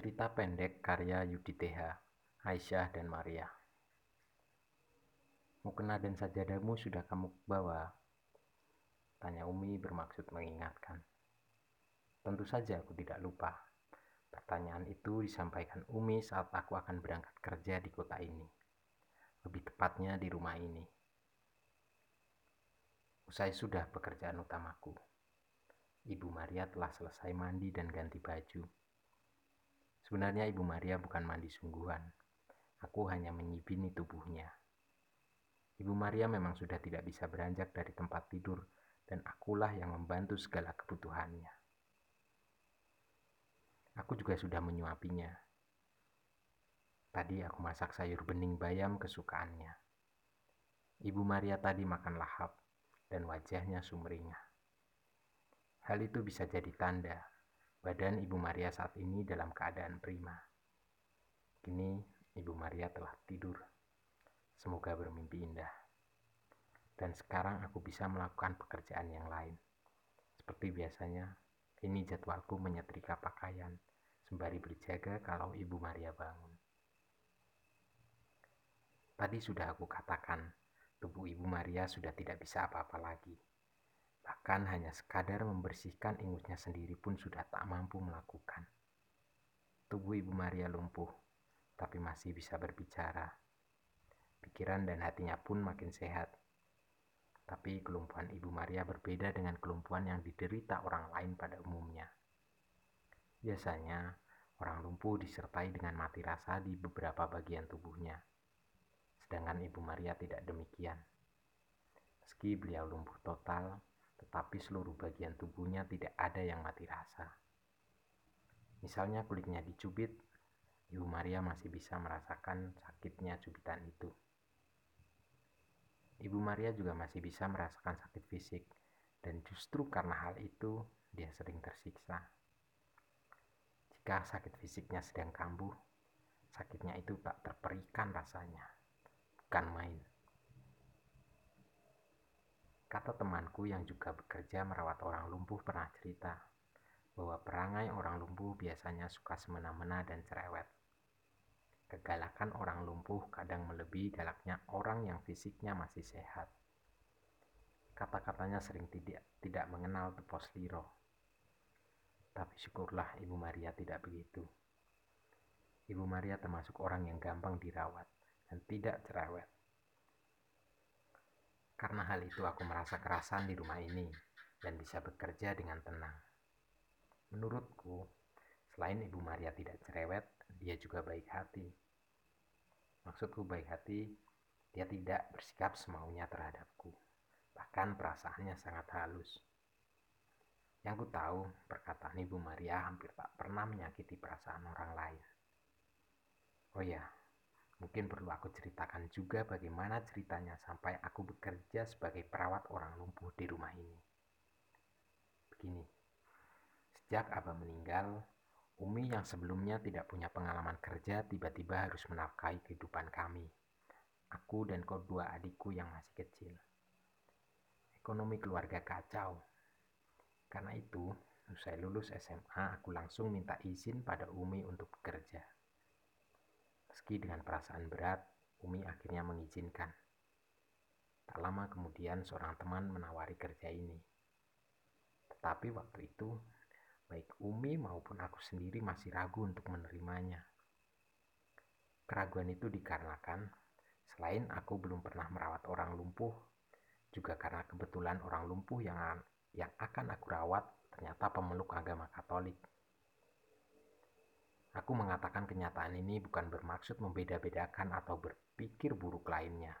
Cerita pendek karya Yudi TH, Aisyah dan Maria. Mukena dan sajadamu sudah kamu bawa? Tanya Umi bermaksud mengingatkan. Tentu saja aku tidak lupa. Pertanyaan itu disampaikan Umi saat aku akan berangkat kerja di kota ini. Lebih tepatnya di rumah ini. Usai sudah pekerjaan utamaku. Ibu Maria telah selesai mandi dan ganti baju Sebenarnya Ibu Maria bukan mandi sungguhan. Aku hanya menyibini tubuhnya. Ibu Maria memang sudah tidak bisa beranjak dari tempat tidur dan akulah yang membantu segala kebutuhannya. Aku juga sudah menyuapinya. Tadi aku masak sayur bening bayam kesukaannya. Ibu Maria tadi makan lahap dan wajahnya sumringah. Hal itu bisa jadi tanda Badan Ibu Maria saat ini dalam keadaan prima. Kini Ibu Maria telah tidur. Semoga bermimpi indah. Dan sekarang aku bisa melakukan pekerjaan yang lain. Seperti biasanya, ini jadwalku menyetrika pakaian sembari berjaga kalau Ibu Maria bangun. Tadi sudah aku katakan, tubuh Ibu Maria sudah tidak bisa apa-apa lagi. Bahkan hanya sekadar membersihkan ingusnya sendiri pun sudah tak mampu melakukan. Tubuh Ibu Maria lumpuh, tapi masih bisa berbicara. Pikiran dan hatinya pun makin sehat. Tapi kelumpuhan Ibu Maria berbeda dengan kelumpuhan yang diderita orang lain pada umumnya. Biasanya, orang lumpuh disertai dengan mati rasa di beberapa bagian tubuhnya. Sedangkan Ibu Maria tidak demikian. Meski beliau lumpuh total, tetapi seluruh bagian tubuhnya tidak ada yang mati rasa. Misalnya kulitnya dicubit, Ibu Maria masih bisa merasakan sakitnya cubitan itu. Ibu Maria juga masih bisa merasakan sakit fisik, dan justru karena hal itu dia sering tersiksa. Jika sakit fisiknya sedang kambuh, sakitnya itu tak terperikan rasanya, bukan main. Kata temanku yang juga bekerja merawat orang lumpuh pernah cerita bahwa perangai orang lumpuh biasanya suka semena-mena dan cerewet. Kegalakan orang lumpuh kadang melebihi galaknya orang yang fisiknya masih sehat. Kata-katanya sering tidak tidak mengenal tepos liro. Tapi syukurlah Ibu Maria tidak begitu. Ibu Maria termasuk orang yang gampang dirawat dan tidak cerewet. Karena hal itu aku merasa kerasan di rumah ini dan bisa bekerja dengan tenang. Menurutku, selain Ibu Maria tidak cerewet, dia juga baik hati. Maksudku baik hati, dia tidak bersikap semaunya terhadapku. Bahkan perasaannya sangat halus. Yang ku tahu, perkataan Ibu Maria hampir tak pernah menyakiti perasaan orang lain. Oh ya, Mungkin perlu aku ceritakan juga bagaimana ceritanya sampai aku bekerja sebagai perawat orang lumpuh di rumah ini. Begini, sejak Abah meninggal, Umi yang sebelumnya tidak punya pengalaman kerja tiba-tiba harus menafkahi kehidupan kami. Aku dan kedua adikku yang masih kecil. Ekonomi keluarga kacau. Karena itu, usai lulus SMA, aku langsung minta izin pada Umi untuk bekerja. Meski dengan perasaan berat, Umi akhirnya mengizinkan. Tak lama kemudian seorang teman menawari kerja ini. Tetapi waktu itu, baik Umi maupun aku sendiri masih ragu untuk menerimanya. Keraguan itu dikarenakan selain aku belum pernah merawat orang lumpuh, juga karena kebetulan orang lumpuh yang yang akan aku rawat ternyata pemeluk agama Katolik. Aku mengatakan kenyataan ini bukan bermaksud membeda-bedakan atau berpikir buruk lainnya.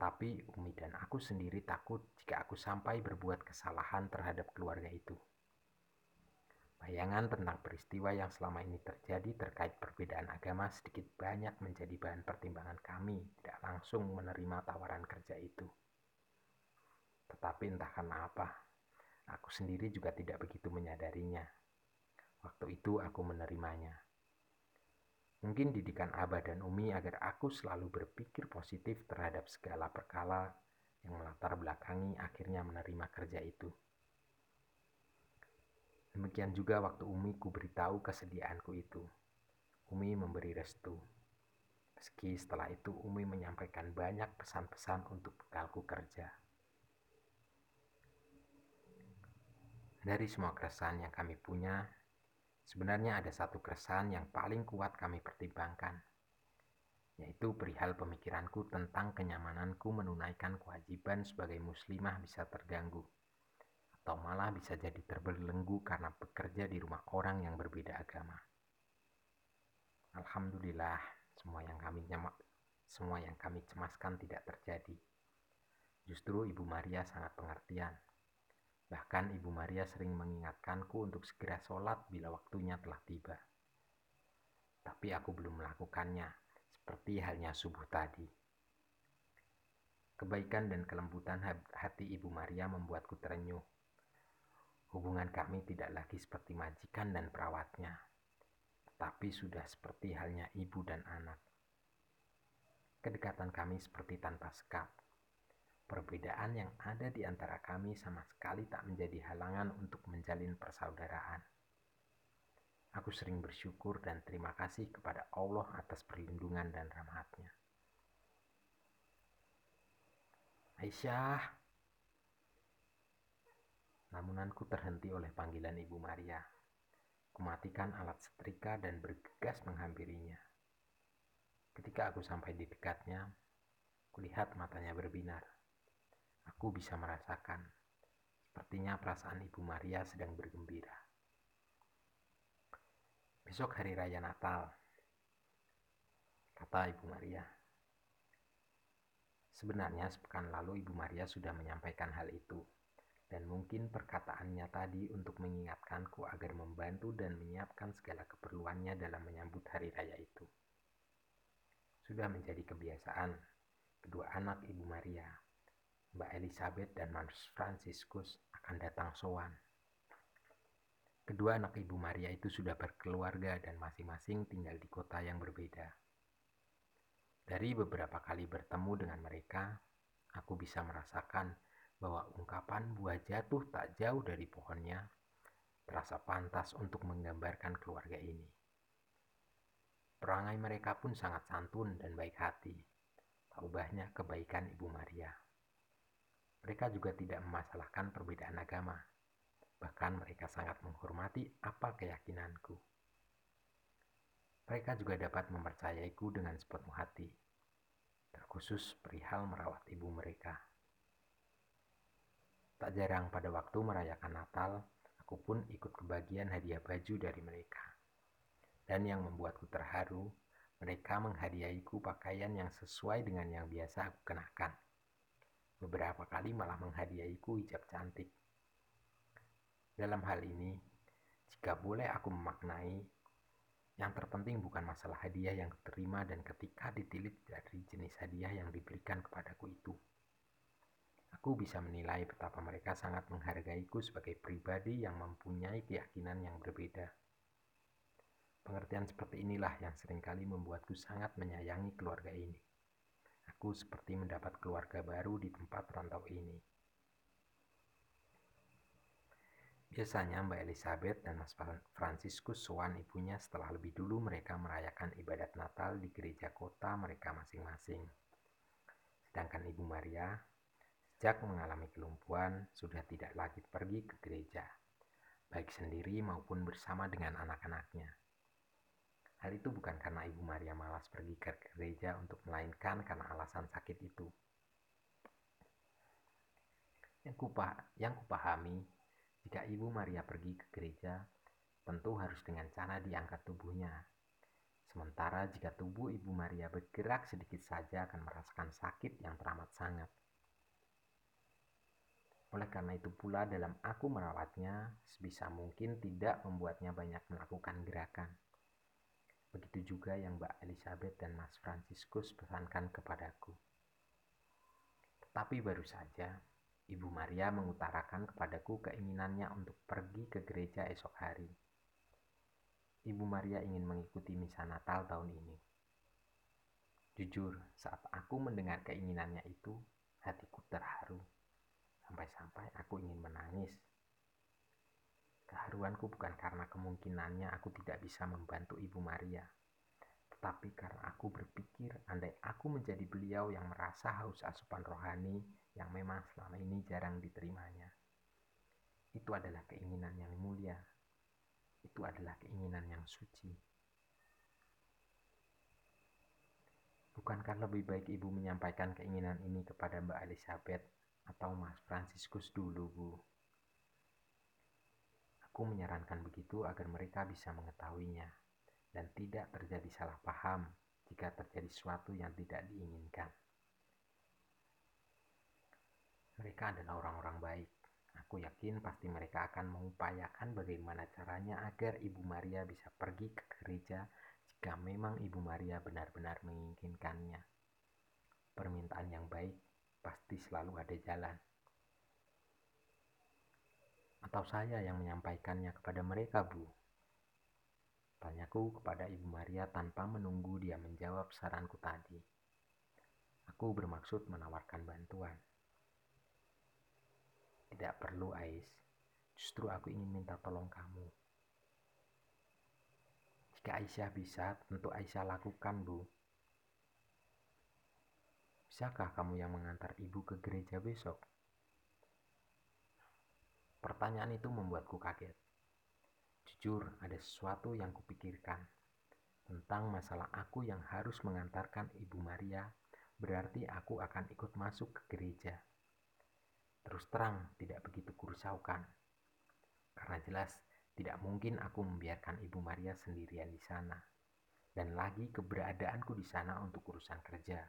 Tapi Umi dan aku sendiri takut jika aku sampai berbuat kesalahan terhadap keluarga itu. Bayangan tentang peristiwa yang selama ini terjadi terkait perbedaan agama sedikit banyak menjadi bahan pertimbangan kami tidak langsung menerima tawaran kerja itu. Tetapi entah karena apa, aku sendiri juga tidak begitu menyadarinya. Waktu itu aku menerimanya. Mungkin didikan Abah dan Umi agar aku selalu berpikir positif terhadap segala perkala yang melatar belakangi akhirnya menerima kerja itu. Demikian juga waktu Umi ku beritahu kesediaanku itu. Umi memberi restu. Meski setelah itu Umi menyampaikan banyak pesan-pesan untuk bekalku kerja. Dari semua keresahan yang kami punya, sebenarnya ada satu keresahan yang paling kuat kami pertimbangkan, yaitu perihal pemikiranku tentang kenyamananku menunaikan kewajiban sebagai muslimah bisa terganggu, atau malah bisa jadi terbelenggu karena bekerja di rumah orang yang berbeda agama. Alhamdulillah, semua yang kami nyemak, semua yang kami cemaskan tidak terjadi. Justru Ibu Maria sangat pengertian. Bahkan Ibu Maria sering mengingatkanku untuk segera sholat bila waktunya telah tiba. Tapi aku belum melakukannya, seperti halnya subuh tadi. Kebaikan dan kelembutan hati Ibu Maria membuatku terenyuh. Hubungan kami tidak lagi seperti majikan dan perawatnya tapi sudah seperti halnya ibu dan anak. Kedekatan kami seperti tanpa sekat. Perbedaan yang ada di antara kami sama sekali tak menjadi halangan untuk menjalin persaudaraan. Aku sering bersyukur dan terima kasih kepada Allah atas perlindungan dan rahmatnya. Aisyah. Namun aku terhenti oleh panggilan Ibu Maria. Kumatikan alat setrika dan bergegas menghampirinya. Ketika aku sampai di dekatnya, kulihat matanya berbinar. Aku bisa merasakan, sepertinya perasaan Ibu Maria sedang bergembira. Besok hari raya Natal, kata Ibu Maria. Sebenarnya sepekan lalu Ibu Maria sudah menyampaikan hal itu dan mungkin perkataannya tadi untuk mengingatkanku agar membantu dan menyiapkan segala keperluannya dalam menyambut hari raya itu. Sudah menjadi kebiasaan, kedua anak Ibu Maria, Mbak Elizabeth dan Mas Franciscus akan datang sowan. Kedua anak Ibu Maria itu sudah berkeluarga dan masing-masing tinggal di kota yang berbeda. Dari beberapa kali bertemu dengan mereka, aku bisa merasakan bahwa ungkapan buah jatuh tak jauh dari pohonnya terasa pantas untuk menggambarkan keluarga ini. Perangai mereka pun sangat santun dan baik hati. Tak ubahnya kebaikan Ibu Maria. Mereka juga tidak memasalahkan perbedaan agama. Bahkan mereka sangat menghormati apa keyakinanku. Mereka juga dapat mempercayaiku dengan sepenuh hati, terkhusus perihal merawat ibu mereka. Tak jarang pada waktu merayakan Natal, aku pun ikut kebagian hadiah baju dari mereka. Dan yang membuatku terharu, mereka menghadiahiku pakaian yang sesuai dengan yang biasa aku kenakan. Beberapa kali malah menghadiahiku hijab cantik. Dalam hal ini, jika boleh aku memaknai, yang terpenting bukan masalah hadiah yang diterima dan ketika ditilik dari jenis hadiah yang diberikan kepadaku itu Aku bisa menilai betapa mereka sangat menghargaiku sebagai pribadi yang mempunyai keyakinan yang berbeda. Pengertian seperti inilah yang sering kali membuatku sangat menyayangi keluarga ini. Aku seperti mendapat keluarga baru di tempat rantau ini. Biasanya Mbak Elizabeth dan Mas Franciscus sowan ibunya setelah lebih dulu mereka merayakan ibadat Natal di gereja kota mereka masing-masing. Sedangkan Ibu Maria Sejak mengalami kelumpuhan, sudah tidak lagi pergi ke gereja, baik sendiri maupun bersama dengan anak-anaknya. Hal itu bukan karena Ibu Maria malas pergi ke gereja untuk melainkan karena alasan sakit itu. Yang, kupa, yang kupahami, jika Ibu Maria pergi ke gereja, tentu harus dengan cara diangkat tubuhnya. Sementara jika tubuh Ibu Maria bergerak sedikit saja akan merasakan sakit yang teramat sangat. Oleh karena itu pula dalam aku merawatnya, sebisa mungkin tidak membuatnya banyak melakukan gerakan. Begitu juga yang Mbak Elizabeth dan Mas Franciscus pesankan kepadaku. Tetapi baru saja, Ibu Maria mengutarakan kepadaku keinginannya untuk pergi ke gereja esok hari. Ibu Maria ingin mengikuti misa Natal tahun ini. Jujur, saat aku mendengar keinginannya itu, hatiku terharu sampai-sampai aku ingin menangis. Keharuanku bukan karena kemungkinannya aku tidak bisa membantu Ibu Maria, tetapi karena aku berpikir andai aku menjadi beliau yang merasa haus asupan rohani yang memang selama ini jarang diterimanya. Itu adalah keinginan yang mulia. Itu adalah keinginan yang suci. Bukankah lebih baik ibu menyampaikan keinginan ini kepada Mbak Elizabeth atau Mas Franciscus dulu, Bu? Aku menyarankan begitu agar mereka bisa mengetahuinya dan tidak terjadi salah paham jika terjadi sesuatu yang tidak diinginkan. Mereka adalah orang-orang baik. Aku yakin pasti mereka akan mengupayakan bagaimana caranya agar Ibu Maria bisa pergi ke gereja jika memang Ibu Maria benar-benar menginginkannya. Permintaan yang baik pasti selalu ada jalan. Atau saya yang menyampaikannya kepada mereka, Bu? Tanyaku kepada Ibu Maria tanpa menunggu dia menjawab saranku tadi. Aku bermaksud menawarkan bantuan. Tidak perlu, Ais. Justru aku ingin minta tolong kamu. Jika Aisyah bisa, tentu Aisyah lakukan, Bu. Bisakah kamu yang mengantar ibu ke gereja besok? Pertanyaan itu membuatku kaget. Jujur, ada sesuatu yang kupikirkan tentang masalah aku yang harus mengantarkan Ibu Maria, berarti aku akan ikut masuk ke gereja. Terus terang, tidak begitu kurisaukan. Karena jelas, tidak mungkin aku membiarkan Ibu Maria sendirian di sana. Dan lagi keberadaanku di sana untuk urusan kerja.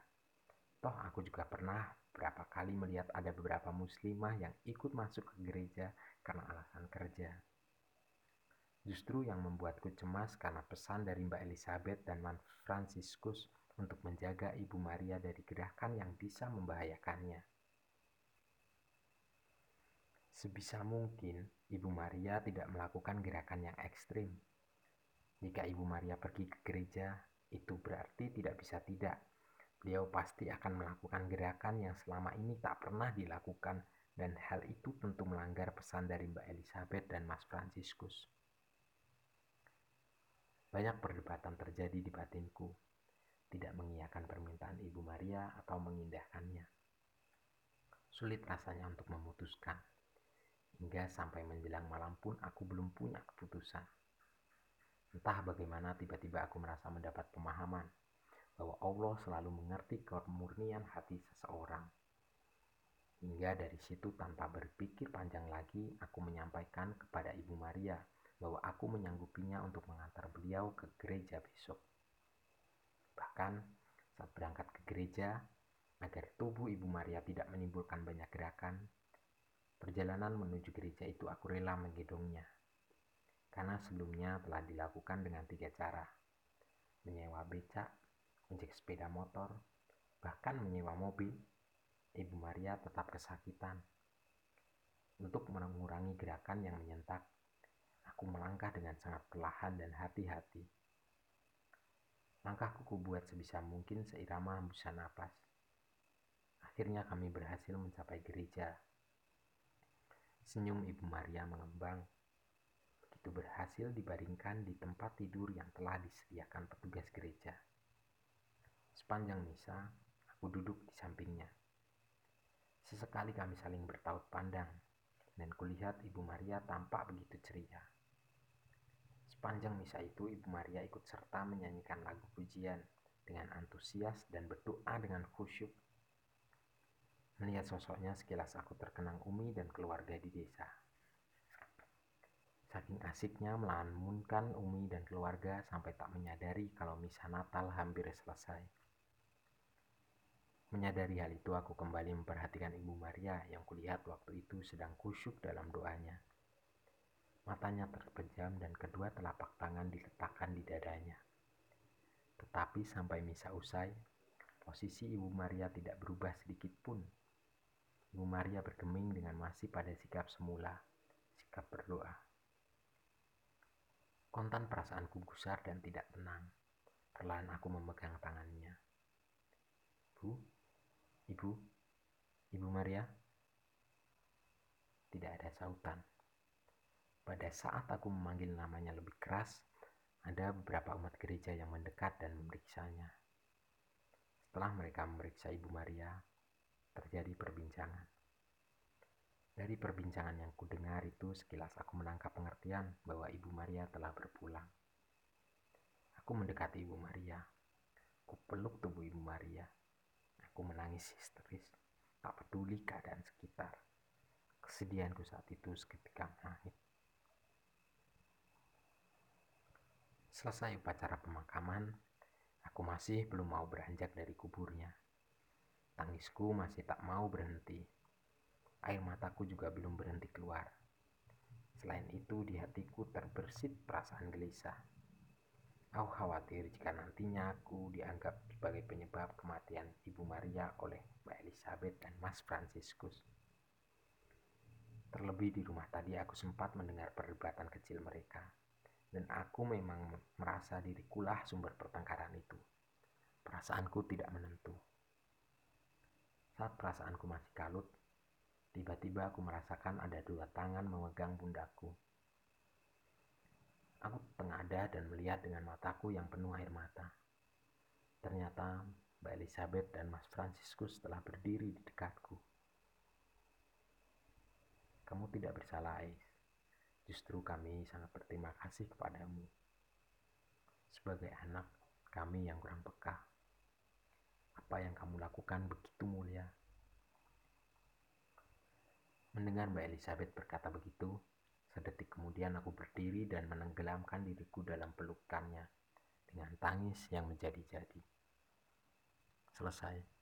Toh aku juga pernah berapa kali melihat ada beberapa muslimah yang ikut masuk ke gereja karena alasan kerja. Justru yang membuatku cemas karena pesan dari Mbak Elizabeth dan Man Franciscus untuk menjaga Ibu Maria dari gerakan yang bisa membahayakannya. Sebisa mungkin, Ibu Maria tidak melakukan gerakan yang ekstrim. Jika Ibu Maria pergi ke gereja, itu berarti tidak bisa tidak. Beliau pasti akan melakukan gerakan yang selama ini tak pernah dilakukan dan hal itu tentu melanggar pesan dari Mbak Elizabeth dan Mas Franciscus. Banyak perdebatan terjadi di batinku, tidak mengiyakan permintaan Ibu Maria atau mengindahkannya. Sulit rasanya untuk memutuskan hingga sampai menjelang malam pun aku belum punya keputusan. Entah bagaimana tiba-tiba aku merasa mendapat pemahaman bahwa Allah selalu mengerti kemurnian hati seseorang. Hingga dari situ tanpa berpikir panjang lagi, aku menyampaikan kepada Ibu Maria bahwa aku menyanggupinya untuk mengantar beliau ke gereja besok. Bahkan saat berangkat ke gereja, agar tubuh Ibu Maria tidak menimbulkan banyak gerakan, Perjalanan menuju gereja itu aku rela menggendongnya. Karena sebelumnya telah dilakukan dengan tiga cara. Menyewa becak, ojek sepeda motor, bahkan menyewa mobil. Ibu Maria tetap kesakitan. Untuk mengurangi gerakan yang menyentak, aku melangkah dengan sangat perlahan dan hati-hati. Langkahku kubuat sebisa mungkin seirama hembusan napas. Akhirnya kami berhasil mencapai gereja Senyum Ibu Maria mengembang. Begitu berhasil dibaringkan di tempat tidur yang telah disediakan petugas gereja. Sepanjang misa, aku duduk di sampingnya. Sesekali kami saling bertaut pandang, dan kulihat Ibu Maria tampak begitu ceria. Sepanjang misa itu, Ibu Maria ikut serta menyanyikan lagu pujian dengan antusias dan berdoa dengan khusyuk Melihat sosoknya sekilas aku terkenang Umi dan keluarga di desa. Saking asiknya melamunkan Umi dan keluarga sampai tak menyadari kalau misa Natal hampir selesai. Menyadari hal itu aku kembali memperhatikan Ibu Maria yang kulihat waktu itu sedang kusyuk dalam doanya. Matanya terpejam dan kedua telapak tangan diletakkan di dadanya. Tetapi sampai misa usai, posisi Ibu Maria tidak berubah sedikit pun Ibu Maria bergeming dengan masih pada sikap semula, sikap berdoa. Kontan perasaanku gusar dan tidak tenang. Perlahan aku memegang tangannya. Bu, Ibu, Ibu Maria. Tidak ada sautan. Pada saat aku memanggil namanya lebih keras, ada beberapa umat gereja yang mendekat dan memeriksanya. Setelah mereka memeriksa Ibu Maria, terjadi perbincangan. Dari perbincangan yang kudengar itu, sekilas aku menangkap pengertian bahwa Ibu Maria telah berpulang. Aku mendekati Ibu Maria. Aku peluk tubuh Ibu Maria. Aku menangis histeris, tak peduli keadaan sekitar. Kesedihanku saat itu seketika menangis. Selesai upacara pemakaman, aku masih belum mau beranjak dari kuburnya. Tangisku masih tak mau berhenti Air mataku juga belum berhenti keluar. Selain itu, di hatiku terbersit perasaan gelisah. Aku khawatir jika nantinya aku dianggap sebagai penyebab kematian Ibu Maria oleh Mbak Elizabeth dan Mas Franciscus. Terlebih di rumah tadi aku sempat mendengar perdebatan kecil mereka. Dan aku memang merasa dirikulah sumber pertengkaran itu. Perasaanku tidak menentu. Saat perasaanku masih kalut, Tiba-tiba aku merasakan ada dua tangan memegang pundaku. Aku tengada dan melihat dengan mataku yang penuh air mata. Ternyata Mbak Elizabeth dan Mas Franciscus telah berdiri di dekatku. Kamu tidak bersalah, Ais. Justru kami sangat berterima kasih kepadamu. Sebagai anak kami yang kurang peka, apa yang kamu lakukan begitu mulia. Mendengar Mbak Elizabeth berkata begitu, sedetik kemudian aku berdiri dan menenggelamkan diriku dalam pelukannya dengan tangis yang menjadi-jadi. Selesai.